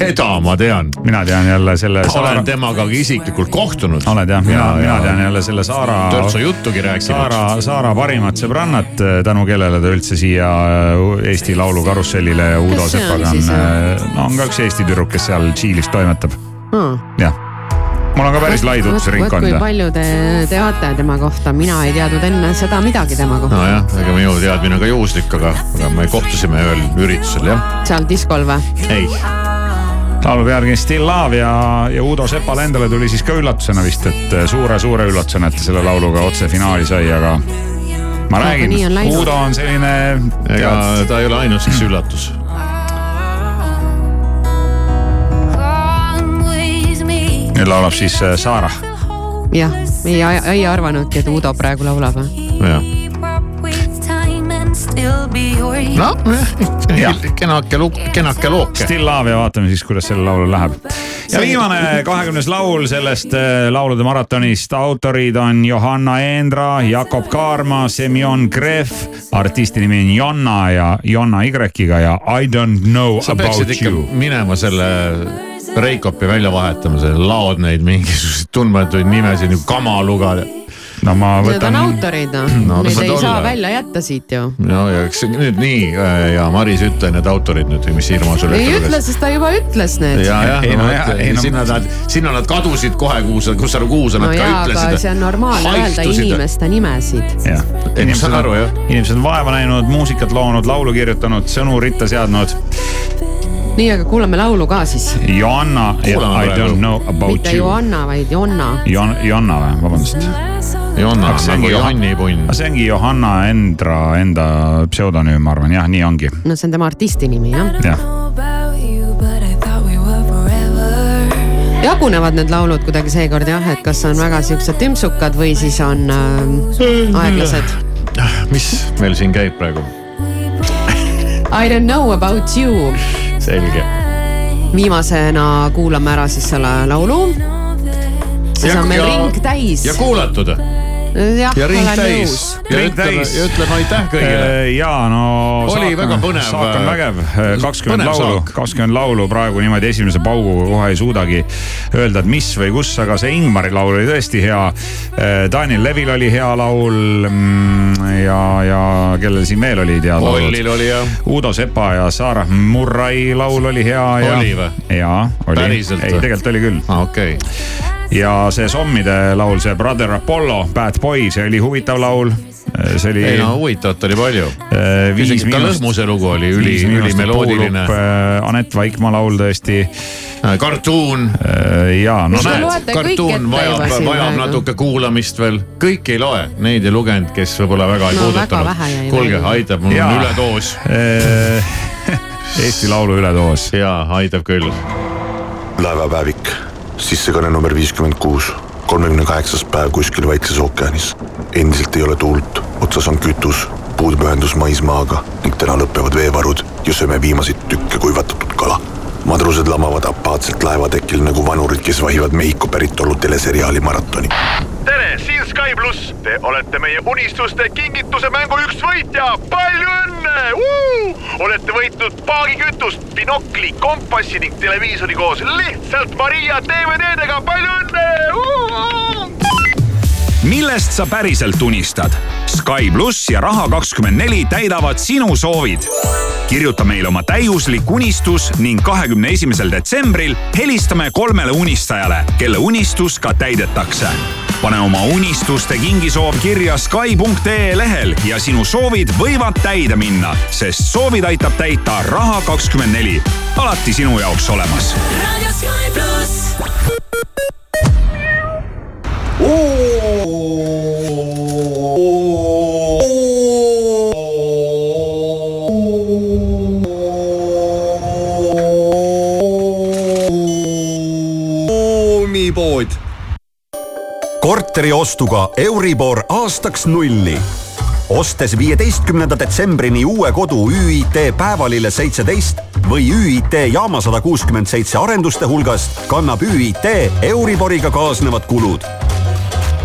Teda ma tean. mina tean jälle selle. olen temaga ka isiklikult kohtunud. oled jah, mina, mina tean jälle selle Saara. Törtsu juttugi rääkinud. Saara, Saara parimat sõbrannat, tänu kellele ta üldse siia äh, Eesti Laulu karussellile ja Udo Kes see on Sepaga on, no on ka üks Eesti tüdruk, kes seal Tšiilis toimetab, jah. mul on ka päris lai vot kui tutvusringkond. palju te teate tema kohta, mina ei teadnud enne seda midagi tema kohta. nojah, ega minu teadmine on ka juhuslik, aga, aga me kohtusime ühel üritusel jah. seal diskol või? ei, laulu pealkiri Still Love ja, ja Udo Sepale endale tuli siis ka üllatusena vist, et suure-suure üllatusena, et ta selle lauluga otse finaali sai, aga ma räägin, läinud. Udo on selline. ega ta ei ole ainus, kes üllatus. nüüd laulab siis äh, Saara. jah, ei, ei arvanudki, et Udo praegu laulab jah. noh, kenake luuk, kenake looke. Still Love ja vaatame siis, kuidas sellel laulul läheb. ja viimane kahekümnes laul sellest äh, laulude maratonist, autorid on Johanna Eendra, Jakob Kaarma, Semjon Gref, artisti nimi on Jonna ja Jonna Y-ga ja I don't know sa about you. minema selle Reikopi välja vahetama, sa laod neid mingisuguseid tundmatuid nimesid nagu Kamaluga. No ma Need võtan on. autorid noh No, no,, neid ei saa olla. välja jätta siit ju. no ja eks nüüd nii äh, ja Maris, ütle need autorid nüüd, mis Irma sulle ei ütle, sest ta juba ütles need. ja, jah, Ei, no, no ei, no- sinna nad, sinna nad kadusid kohe, kuhu sa, kus sa, kuhu sa no nad ka jaa, ütlesid. see on normaalne öelda inimeste nimesid. jah, ma saan aru, jah. inimesed on vaeva näinud, muusikat loonud, laulu kirjutanud, sõnu ritta seadnud. nii, aga kuulame laulu ka siis. Ja Kuulame I don't know about mitte you. Johanna, vaid Jonna. Jon-, Jonna või, vabandust. Jonna see nagu Johanni punn. see ongi Johanna Endra enda pseudonüüm, ma arvan, jah, nii ongi, no see on tema artisti nimi jah. jah. jagunevad need laulud kuidagi seekord jah, et kas on väga siuksed tümpsukad või siis on äh, aeglased. mis meil siin käib praegu? I don't know about you. selge. viimasena kuulame ära siis selle laulu. siis on meil ring täis. ja kuulatud. jah, ja ring olen täis nõus. ja ütleme, ja ütleme aitäh kõigile. ja no. Oli väga põnev. saak on vägev, kakskümmend Põnev laulu saak., kakskümmend laulu praegu niimoodi esimese pauguga kohe ei suudagi öelda, et mis või kus, aga see Ingmari laul oli tõesti hea. Daniel Levil oli hea laul mm, ja, ja kellel siin veel olid head laulud Ollil? oli jah. Udo Sepa ja Sarah Murray laul oli hea ja. Oli või? jaa, oli. Ei tegelikult oli küll. aa okei okay.. Ja see Sommide laul, see Brother Apollo, Bad Boy, see oli huvitav laul. see oli. ei no huvitavat oli palju. viis isegi ka. Lõhmuse lugu oli üli, ülimeloodiline. Anett Vaikmaa laul tõesti. kartuun. ja no näed, kartuun vajab vajab natuke kuulamist veel, kõik ei loe, neid ei lugenud, kes võib-olla väga ei No puudutanud kuulge, aitab, mul on üledoos. Eesti Laulu üledoos. jaa, aitab küll. laevapäevik, sissekanne number viiskümmend kuus, kolmekümne kaheksas päev kuskil Vaikses ookeanis. endiselt ei ole tuult, otsas on kütus, puudub ühendus maismaaga ning täna lõpevad veevarud ja sööme viimaseid tükke kuivatatud kala. Sõprused lamavad apaatselt laevatekil nagu vanurid, kes vahivad Mehhiko päritolu teleseriaali maratoni. tere, siin Sky pluss, te olete meie unistuste kingituse mängu üks võitja, palju õnne. olete võitnud paagikütust, binokli, kompassi ning televiisori koos lihtsalt Maria DVD-dega, palju õnne. Millest sa päriselt unistad? Sky pluss ja Raha24 täidavad sinu soovid. kirjuta meile oma täiuslik unistus ning kahekümne esimesel detsembril helistame kolmele unistajale, kelle unistus ka täidetakse. pane oma unistuste kingisoov kirja Sky.ee lehel ja sinu soovid võivad täide minna, sest soovid aitab täita Raha24. alati sinu jaoks olemas Radio Sky pluss. oomipood. korteri ostuga Euribor aastaks nulli. ostes viieteistkümnenda detsembrini uue kodu ÜIT Päevalille seitseteist või ÜIT Jaama sada kuuskümmend seitse arenduste hulgast kannab ÜIT Euriboriga kaasnevad kulud.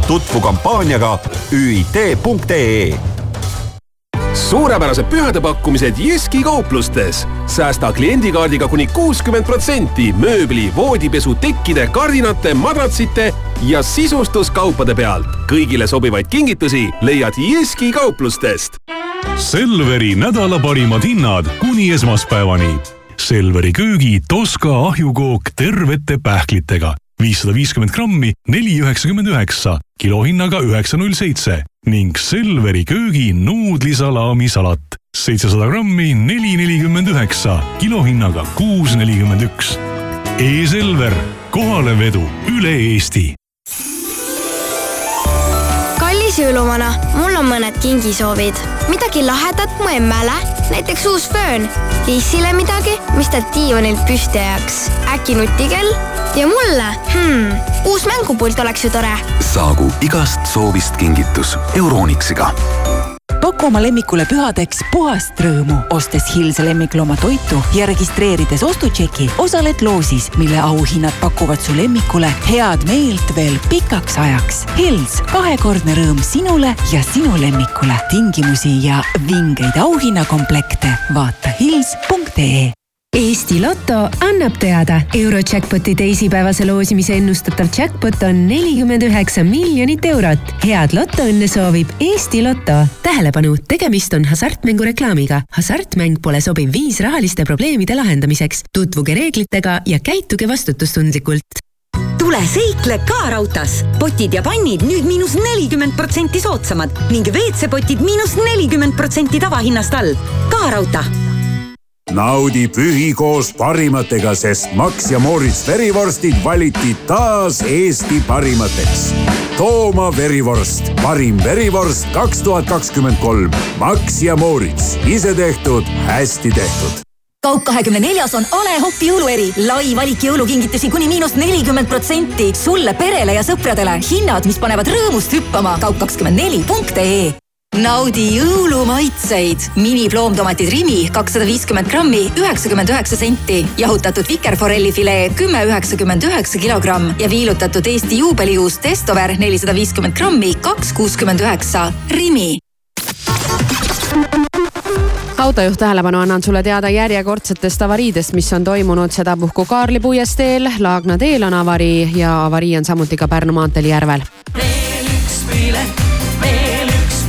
Tutvu kampaaniaga üit.ee suurepärased pühadepakkumised Jyski kauplustes. säästa kliendikaardiga kuni kuuskümmend protsenti mööbli, voodipesu, tekkide, kardinate, madratsite ja sisustuskaupade pealt. kõigile sobivaid kingitusi leiad Jyski kauplustest. Selveri nädala parimad hinnad kuni esmaspäevani. Selveri köögi Toska ahjukook tervete pähklitega viissada viiskümmend grammi, neli üheksakümmend üheksa, kilohinnaga üheksa null seitse ning Selveri köögi nuudlisalaamisalat seitsesada grammi, neli nelikümmend üheksa, kilohinnaga kuus nelikümmend üks. E-Selver, kohalevedu üle Eesti kallis jõuluvana, mul on mõned kingisoovid. midagi lahedat mu emmele, näiteks uus föön. Lissile midagi, mis ta diivanilt püsti ajaks. äkki nutikell? ja mulle hmm,, uus mängupult oleks ju tore. saagu igast soovist kingitus Euronixiga paku oma lemmikule pühadeks puhast rõõmu, ostes Hills lemmiklooma toitu ja registreerides ostutšeki, osaled loosis, mille auhinnad pakuvad su lemmikule head meelt veel pikaks ajaks. Hills, kahekordne rõõm sinule ja sinu lemmikule. tingimusi ja vingeid auhinnakomplekte vaata hills.ee Eesti Loto annab teada, Eurojackpoti teisipäevase loosimise ennustatav jackpot on nelikümmend üheksa miljonit eurot. head lotoõnne soovib Eesti Loto. tähelepanu, tegemist on hasartmängureklaamiga. hasartmäng pole sobiv viis rahaliste probleemide lahendamiseks. tutvuge reeglitega ja käituge vastutustundlikult tule seikle ka raudtees. potid ja pannid nüüd miinus nelikümmend protsenti soodsamad ning WC-potid miinus nelikümmend protsenti tavahinnast all. ka raudtee naudi pühi koos parimatega, sest Max ja Moritz verivorstid valiti taas Eesti parimateks. Tooma verivorst, parim verivorst kaks tuhat kakskümmend kolm. Max ja Moritz, ise tehtud, hästi tehtud kaup kahekümne neljas on A Le Coq'i jõulueri, lai valik jõulukingitusi kuni miinus nelikümmend protsenti sulle, perele ja sõpradele. hinnad, mis panevad rõõmust hüppama. kaup kakskümmend neli punkt ee naudi jõulumaitseid. miniploomtomatid Rimi kakssada viiskümmend grammi, üheksakümmend üheksa senti. jahutatud vikerforellifilee kümme üheksakümmend üheksa kilogramm ja viilutatud Eesti juubelijuust Testover nelisada viiskümmend grammi, kaks kuuskümmend üheksa. Rimi autojuht tähelepanu annan sulle teada järjekordsetest avariidest, mis on toimunud sedapuhku Kaarli puiesteel, Laagna teel on avarii ja avarii on samuti ka Pärnu maanteel Järvel. veel üks pilet,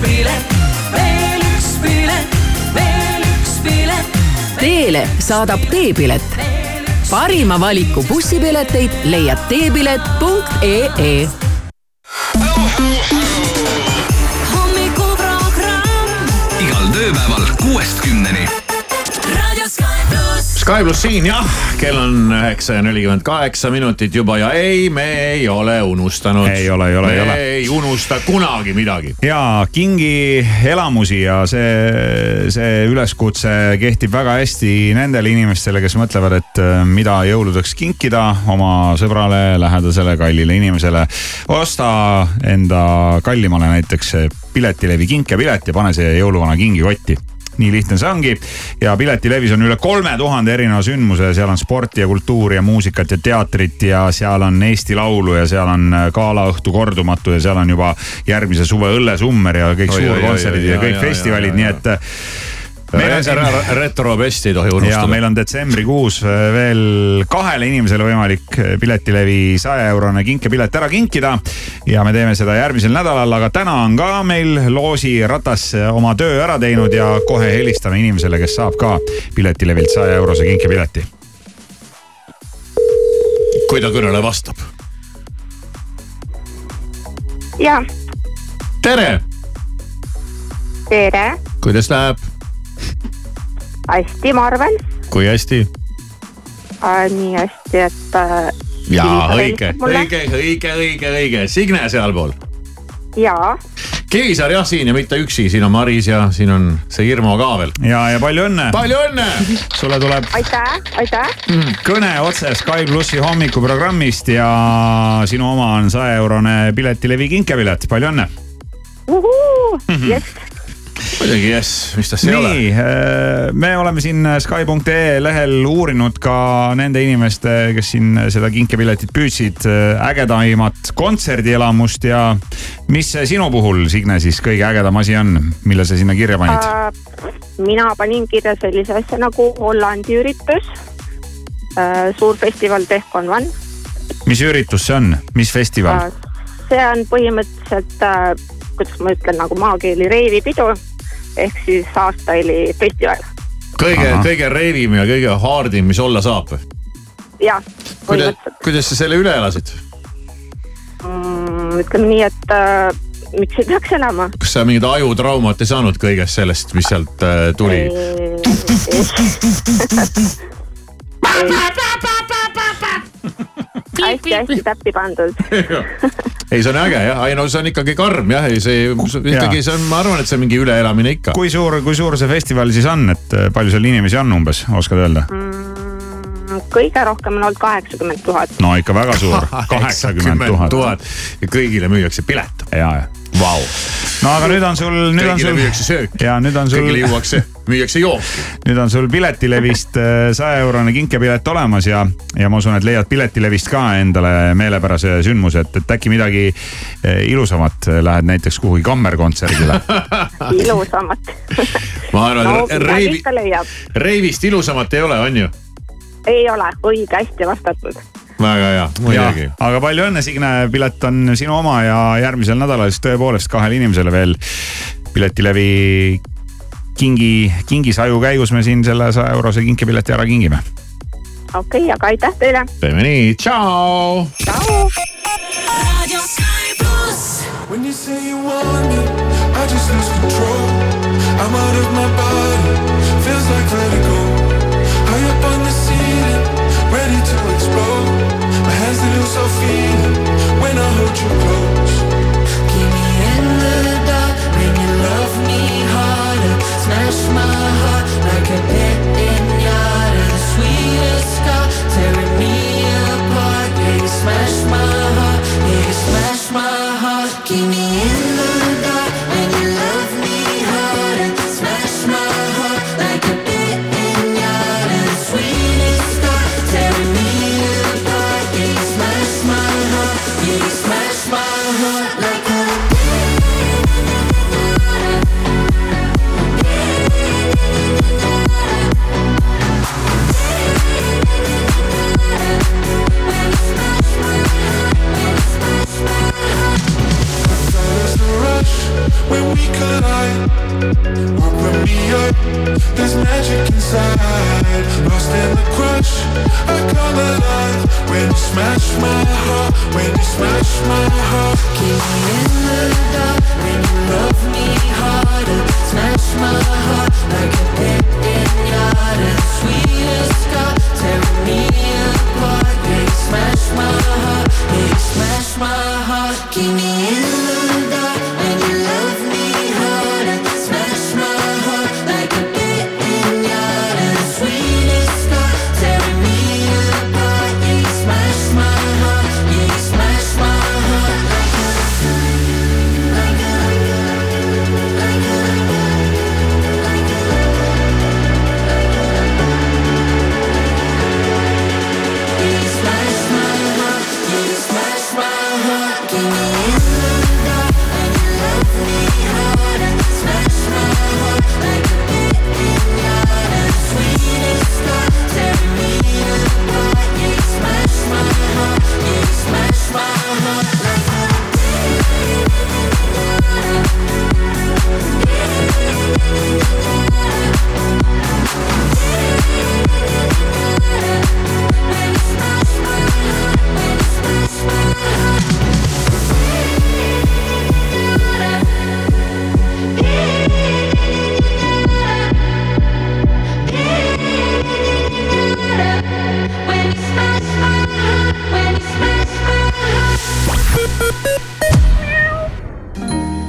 pilet, veel üks pilet, veel üks pilet. Teele saadab teepilet. parima valiku bussipileteid leiad teepilet.ee hommikuprogramm igal tööpäeval kuuest kümneni. Sky pluss. Siin jah, kell on üheksa ja nelikümmend kaheksa minutit juba ja ei, me ei ole unustanud. Ei ole, ei ole, ei ole. ei unusta kunagi midagi. ja kingi elamusi ja see, see üleskutse kehtib väga hästi nendele inimestele, kes mõtlevad, et äh, mida jõuludeks kinkida oma sõbrale, lähedasele, kallile inimesele. osta enda kallimale näiteks piletilevi kinkepilet ja pane see jõuluvana kingikotti nii lihtne see ongi. ja piletilevis on üle kolme tuhande erineva sündmuse, seal on sporti ja kultuuri ja muusikat ja teatrit ja seal on Eesti Laulu ja seal on äh, galaõhtu kordumatu ja seal on juba järgmise suve õllesummer ja kõik suurkontserdid ja kõik ja, festivalid, nii et äh, meil on siin retrobest ei tohi ja unustada. meil on detsembrikuus äh, veel kahele inimesele võimalik äh, Piletilevi saja eurone kinkepilet ära kinkida. ja me teeme seda järgmisel nädalal, aga täna on ka meil Loosi ratas äh, oma töö ära teinud ja kohe helistame inimesele, kes saab ka Piletilevilt saja eurose kinkepileti. kui ta kõnele vastab. ja tere, tere, kuidas läheb, hästi, ma arvan kui hästi? äh,. nii hästi, et äh,. jaa, õige, õige, õige, õige, õige, Signe sealpool. jaa, Kivisaar jah siin ja mitte üksi, siin on Maris ja siin on see Irmo ka veel. ja, ja palju õnne. palju õnne. sulle tuleb aitäh, aitäh. kõne otse Sky plussi hommikuprogrammist ja sinu oma on saja eurone Piletilevi kinkepilet, palju õnne. jess, muidugi jess, mis tas ei ole. nii, me oleme siin Sky.ee lehel uurinud ka nende inimeste, kes siin seda kinkepiletit püüdsid, ägedaimat kontserdielamust ja mis sinu puhul, Signe, siis kõige ägedam asi on, mille sa sinna kirja panid? äh, mina panin kirja sellise asja nagu Hollandi üritus äh,. suur festival Tehkon One mis üritus see on, mis festival? äh,. see on põhimõtteliselt äh,, kuidas ma ütlen, nagu maakeeli reivipidu ehk siis aastaili festival. kõige, kõige reivim ja kõige hardim, mis olla saab. jah, kuidas, kuidas sa selle üle elasid? mm, ütleme nii, et äh, miks ei peaks elama. kas sa mingit ajutraumat ei saanud kõigest sellest, mis sealt äh, tuli? hästi-hästi täppi pandud. ei, see on äge jah, ei no see on ikkagi karm jah, ei see ikkagi see on, ma arvan, et see on mingi üleelamine ikka. kui suur, kui suur see festival siis on, et äh, palju seal inimesi on umbes, oskad öelda? kõige rohkem on olnud kaheksakümmend tuhat. no ikka väga suur, kaheksakümmend tuhat. ja kõigile müüakse pilet. ja, ja. Vau. no aga nüüd on sul, nüüd on kõigile sul. müüakse sööki. ja nüüd on sul. kõigile juuakse, müüakse jooki. nüüd on sul Piletilevist saja eurone kinkepilet olemas ja, ja ma usun, et leiad Piletilevist ka endale meelepärase sündmuse, et, et äkki midagi eh, ilusamat, lähed näiteks kuhugi kammerkontserdile. ilusamat. ma arvan no reivi, reivist ilusamat ei ole, on ju? ei ole, õige, hästi vastatud. Väga hea, muidugi. aga palju õnne, Signe, pilet on sinu oma ja järgmisel nädalal siis tõepoolest kahele inimesele veel Piletilevi kingi, kingisaju käigus me siin selle saja eurose kinkepileti ära kingime. okei okay,, aga aitäh teile. teeme nii, tšau. tšau. When you say you want me, I just lose control. I'm out of my body, feels like vertigo. High lose feeling when I hold you close. Keep me in the dark when you love me harder. Smash my heart like a when we collide. Open me up, there's magic inside. Lost in the crush, I come alive. When you smash my heart, when you smash my heart. Keep me in the dark when you love me harder. Smash my heart like a pit pinata. The sweetest scar tearing me apart. Yeah, you smash my heart. Yeah, you smash my heart. Keep me in the dark when you love me harder.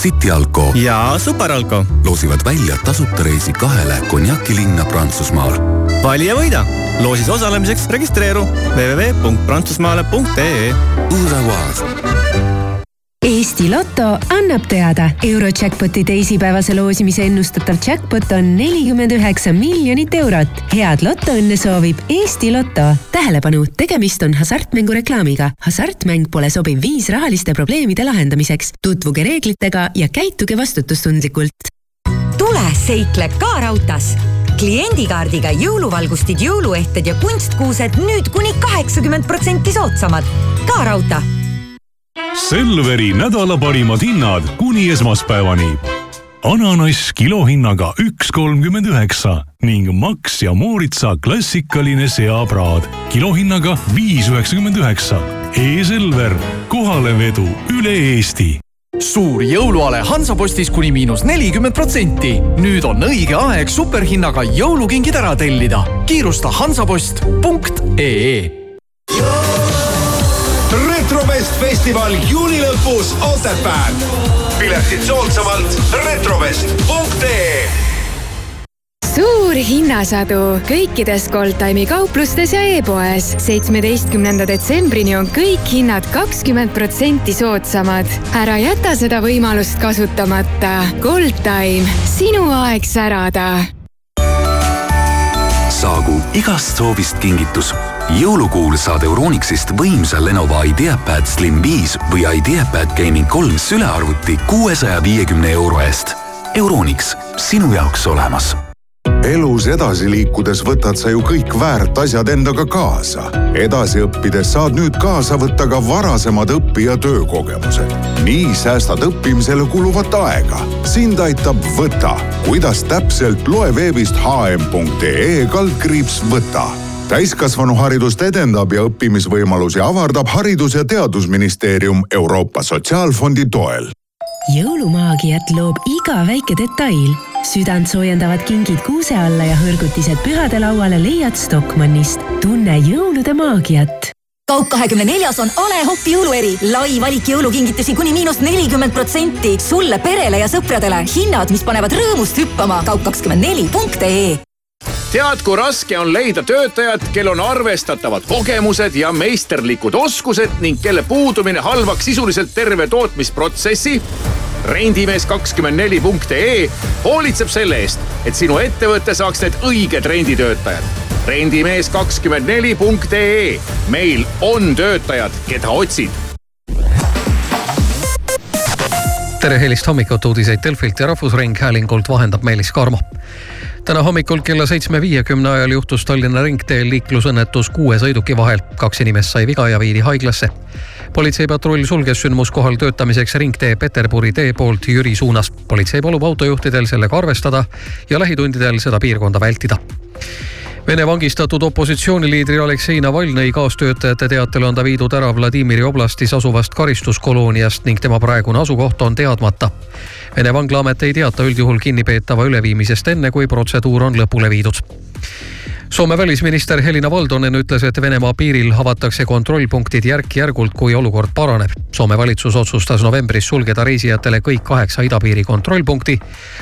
City Alko ja Superalko loosivad välja tasuta reisi kahele konjakilinna Prantsusmaal. vali ja võida. loosis osalemiseks registreeru www.prantsusmaale.ee. Eesti Loto annab teada, Eurojackpoti teisipäevase loosimise ennustatav jackpot on nelikümmend üheksa miljonit eurot. head lotoõnne soovib Eesti Loto. tähelepanu, tegemist on hasartmängureklaamiga. hasartmäng pole sobiv viis rahaliste probleemide lahendamiseks. tutvuge reeglitega ja käituge vastutustundlikult. tule seikle ka raudtees kliendikaardiga jõuluvalgustid, jõuluehted ja kunstkuused nüüd kuni kaheksakümmend protsenti soodsamad. ka raudtee Selveri nädala parimad hinnad kuni esmaspäevani. ananass kilohinnaga üks kolmkümmend üheksa ning Max ja Mooritsa klassikaline seapraad kilohinnaga viis üheksakümmend üheksa. E-Selver, kohalevedu üle Eesti suur jõuluale Hansapostis kuni miinus nelikümmend protsenti. nüüd on õige aeg superhinnaga jõulukingid ära tellida. kiirusta hansapost.ee retrobest festival juuni lõpus Otepääl. piletid soodsamalt retrovest.ee suur hinnasadu kõikides Goldtime'i kauplustes ja e-poes. seitsmeteistkümnenda detsembrini on kõik hinnad kakskümmend protsenti soodsamad. ära jäta seda võimalust kasutamata. Goldtime, sinu aeg särada saagu igast soovist kingitus. Jõulukuul saad Euronixist võimsa Lenovo IdeaPad Slim 5 või IdeaPad Gaming kolm sülearvuti kuuesaja viiekümne euro eest. Euronix, sinu jaoks olemas elus edasi liikudes võtad sa ju kõik väärt asjad endaga kaasa. edasi õppides saad nüüd kaasa võtta ka varasemad õpi- ja töökogemused. nii säästad õppimisele kuluvat aega. sind aitab Võta. kuidas täpselt, loe veebist hm.ee kaldkriips Võta täiskasvanuharidust edendab ja õppimisvõimalusi avardab Haridus- ja Teadusministeerium Euroopa Sotsiaalfondi toel jõulumaagiat loob iga väike detail. südantsoojendavad kingid kuuse alla ja hõrgutised pühade lauale leiad Stockmannist. tunne jõulude maagiat kaup kahekümne neljas on A Le Coq jõulueri. lai valik jõulukingitusi kuni miinus nelikümmend protsenti. sulle, perele ja sõpradele hinnad, mis panevad rõõmust hüppama. kaup kakskümmend neli punkt ee tead, kui raske on leida töötajat, kel on arvestatavad kogemused ja meisterlikud oskused ning kelle puudumine halvaks sisuliselt terve tootmisprotsessi? rendimees kakskümmend neli punkt ee hoolitseb selle eest, et sinu ettevõte saaks need õiged renditöötajad. rendimees kakskümmend neli punkt ee, meil on töötajad, keda otsid tere helist hommikut, uudiseid Delfilt ja Rahvusringhäälingult vahendab Meelis Karmo täna hommikul kella seitsme viiekümne ajal juhtus Tallinna ringteel liiklusõnnetus kuue sõiduki vahel. kaks inimest sai viga ja viidi haiglasse. politseipatrull sulges sündmuskohal töötamiseks ringtee Peterburi tee poolt Jüri suunas. politsei palub autojuhtidel sellega arvestada ja lähitundidel seda piirkonda vältida Vene vangistatud opositsiooniliidri Aleksei Navalnõi kaastöötajate teatel on ta viidud ära Vladimiri oblastis asuvast karistuskolooniast ning tema praegune asukoht on teadmata. Vene vanglaamet ei teata üldjuhul kinnipeetava üleviimisest enne, kui protseduur on lõpule viidud. Soome välisminister Helina Valdonen ütles, et Venemaa piiril avatakse kontrollpunktid järk-järgult, kui olukord paraneb. Soome valitsus otsustas novembris sulgeda reisijatele kõik kaheksa idapiiri kontrollpunkti,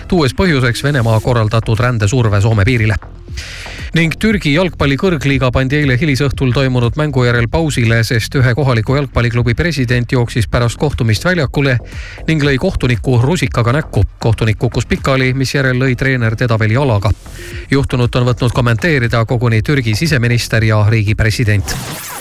tuues põhjuseks Venemaa korraldatud rändesurve Soome piirile ning Türgi jalgpalli kõrgliiga pandi eile hilisõhtul toimunud mängu järel pausile, sest ühe kohaliku jalgpalliklubi president jooksis pärast kohtumist väljakule ning lõi kohtuniku rusikaga näkku. kohtunik kukkus pikali, misjärel lõi treener teda veel jalaga. juhtunut on võtnud kommenteerida koguni Türgi siseminister ja riigi president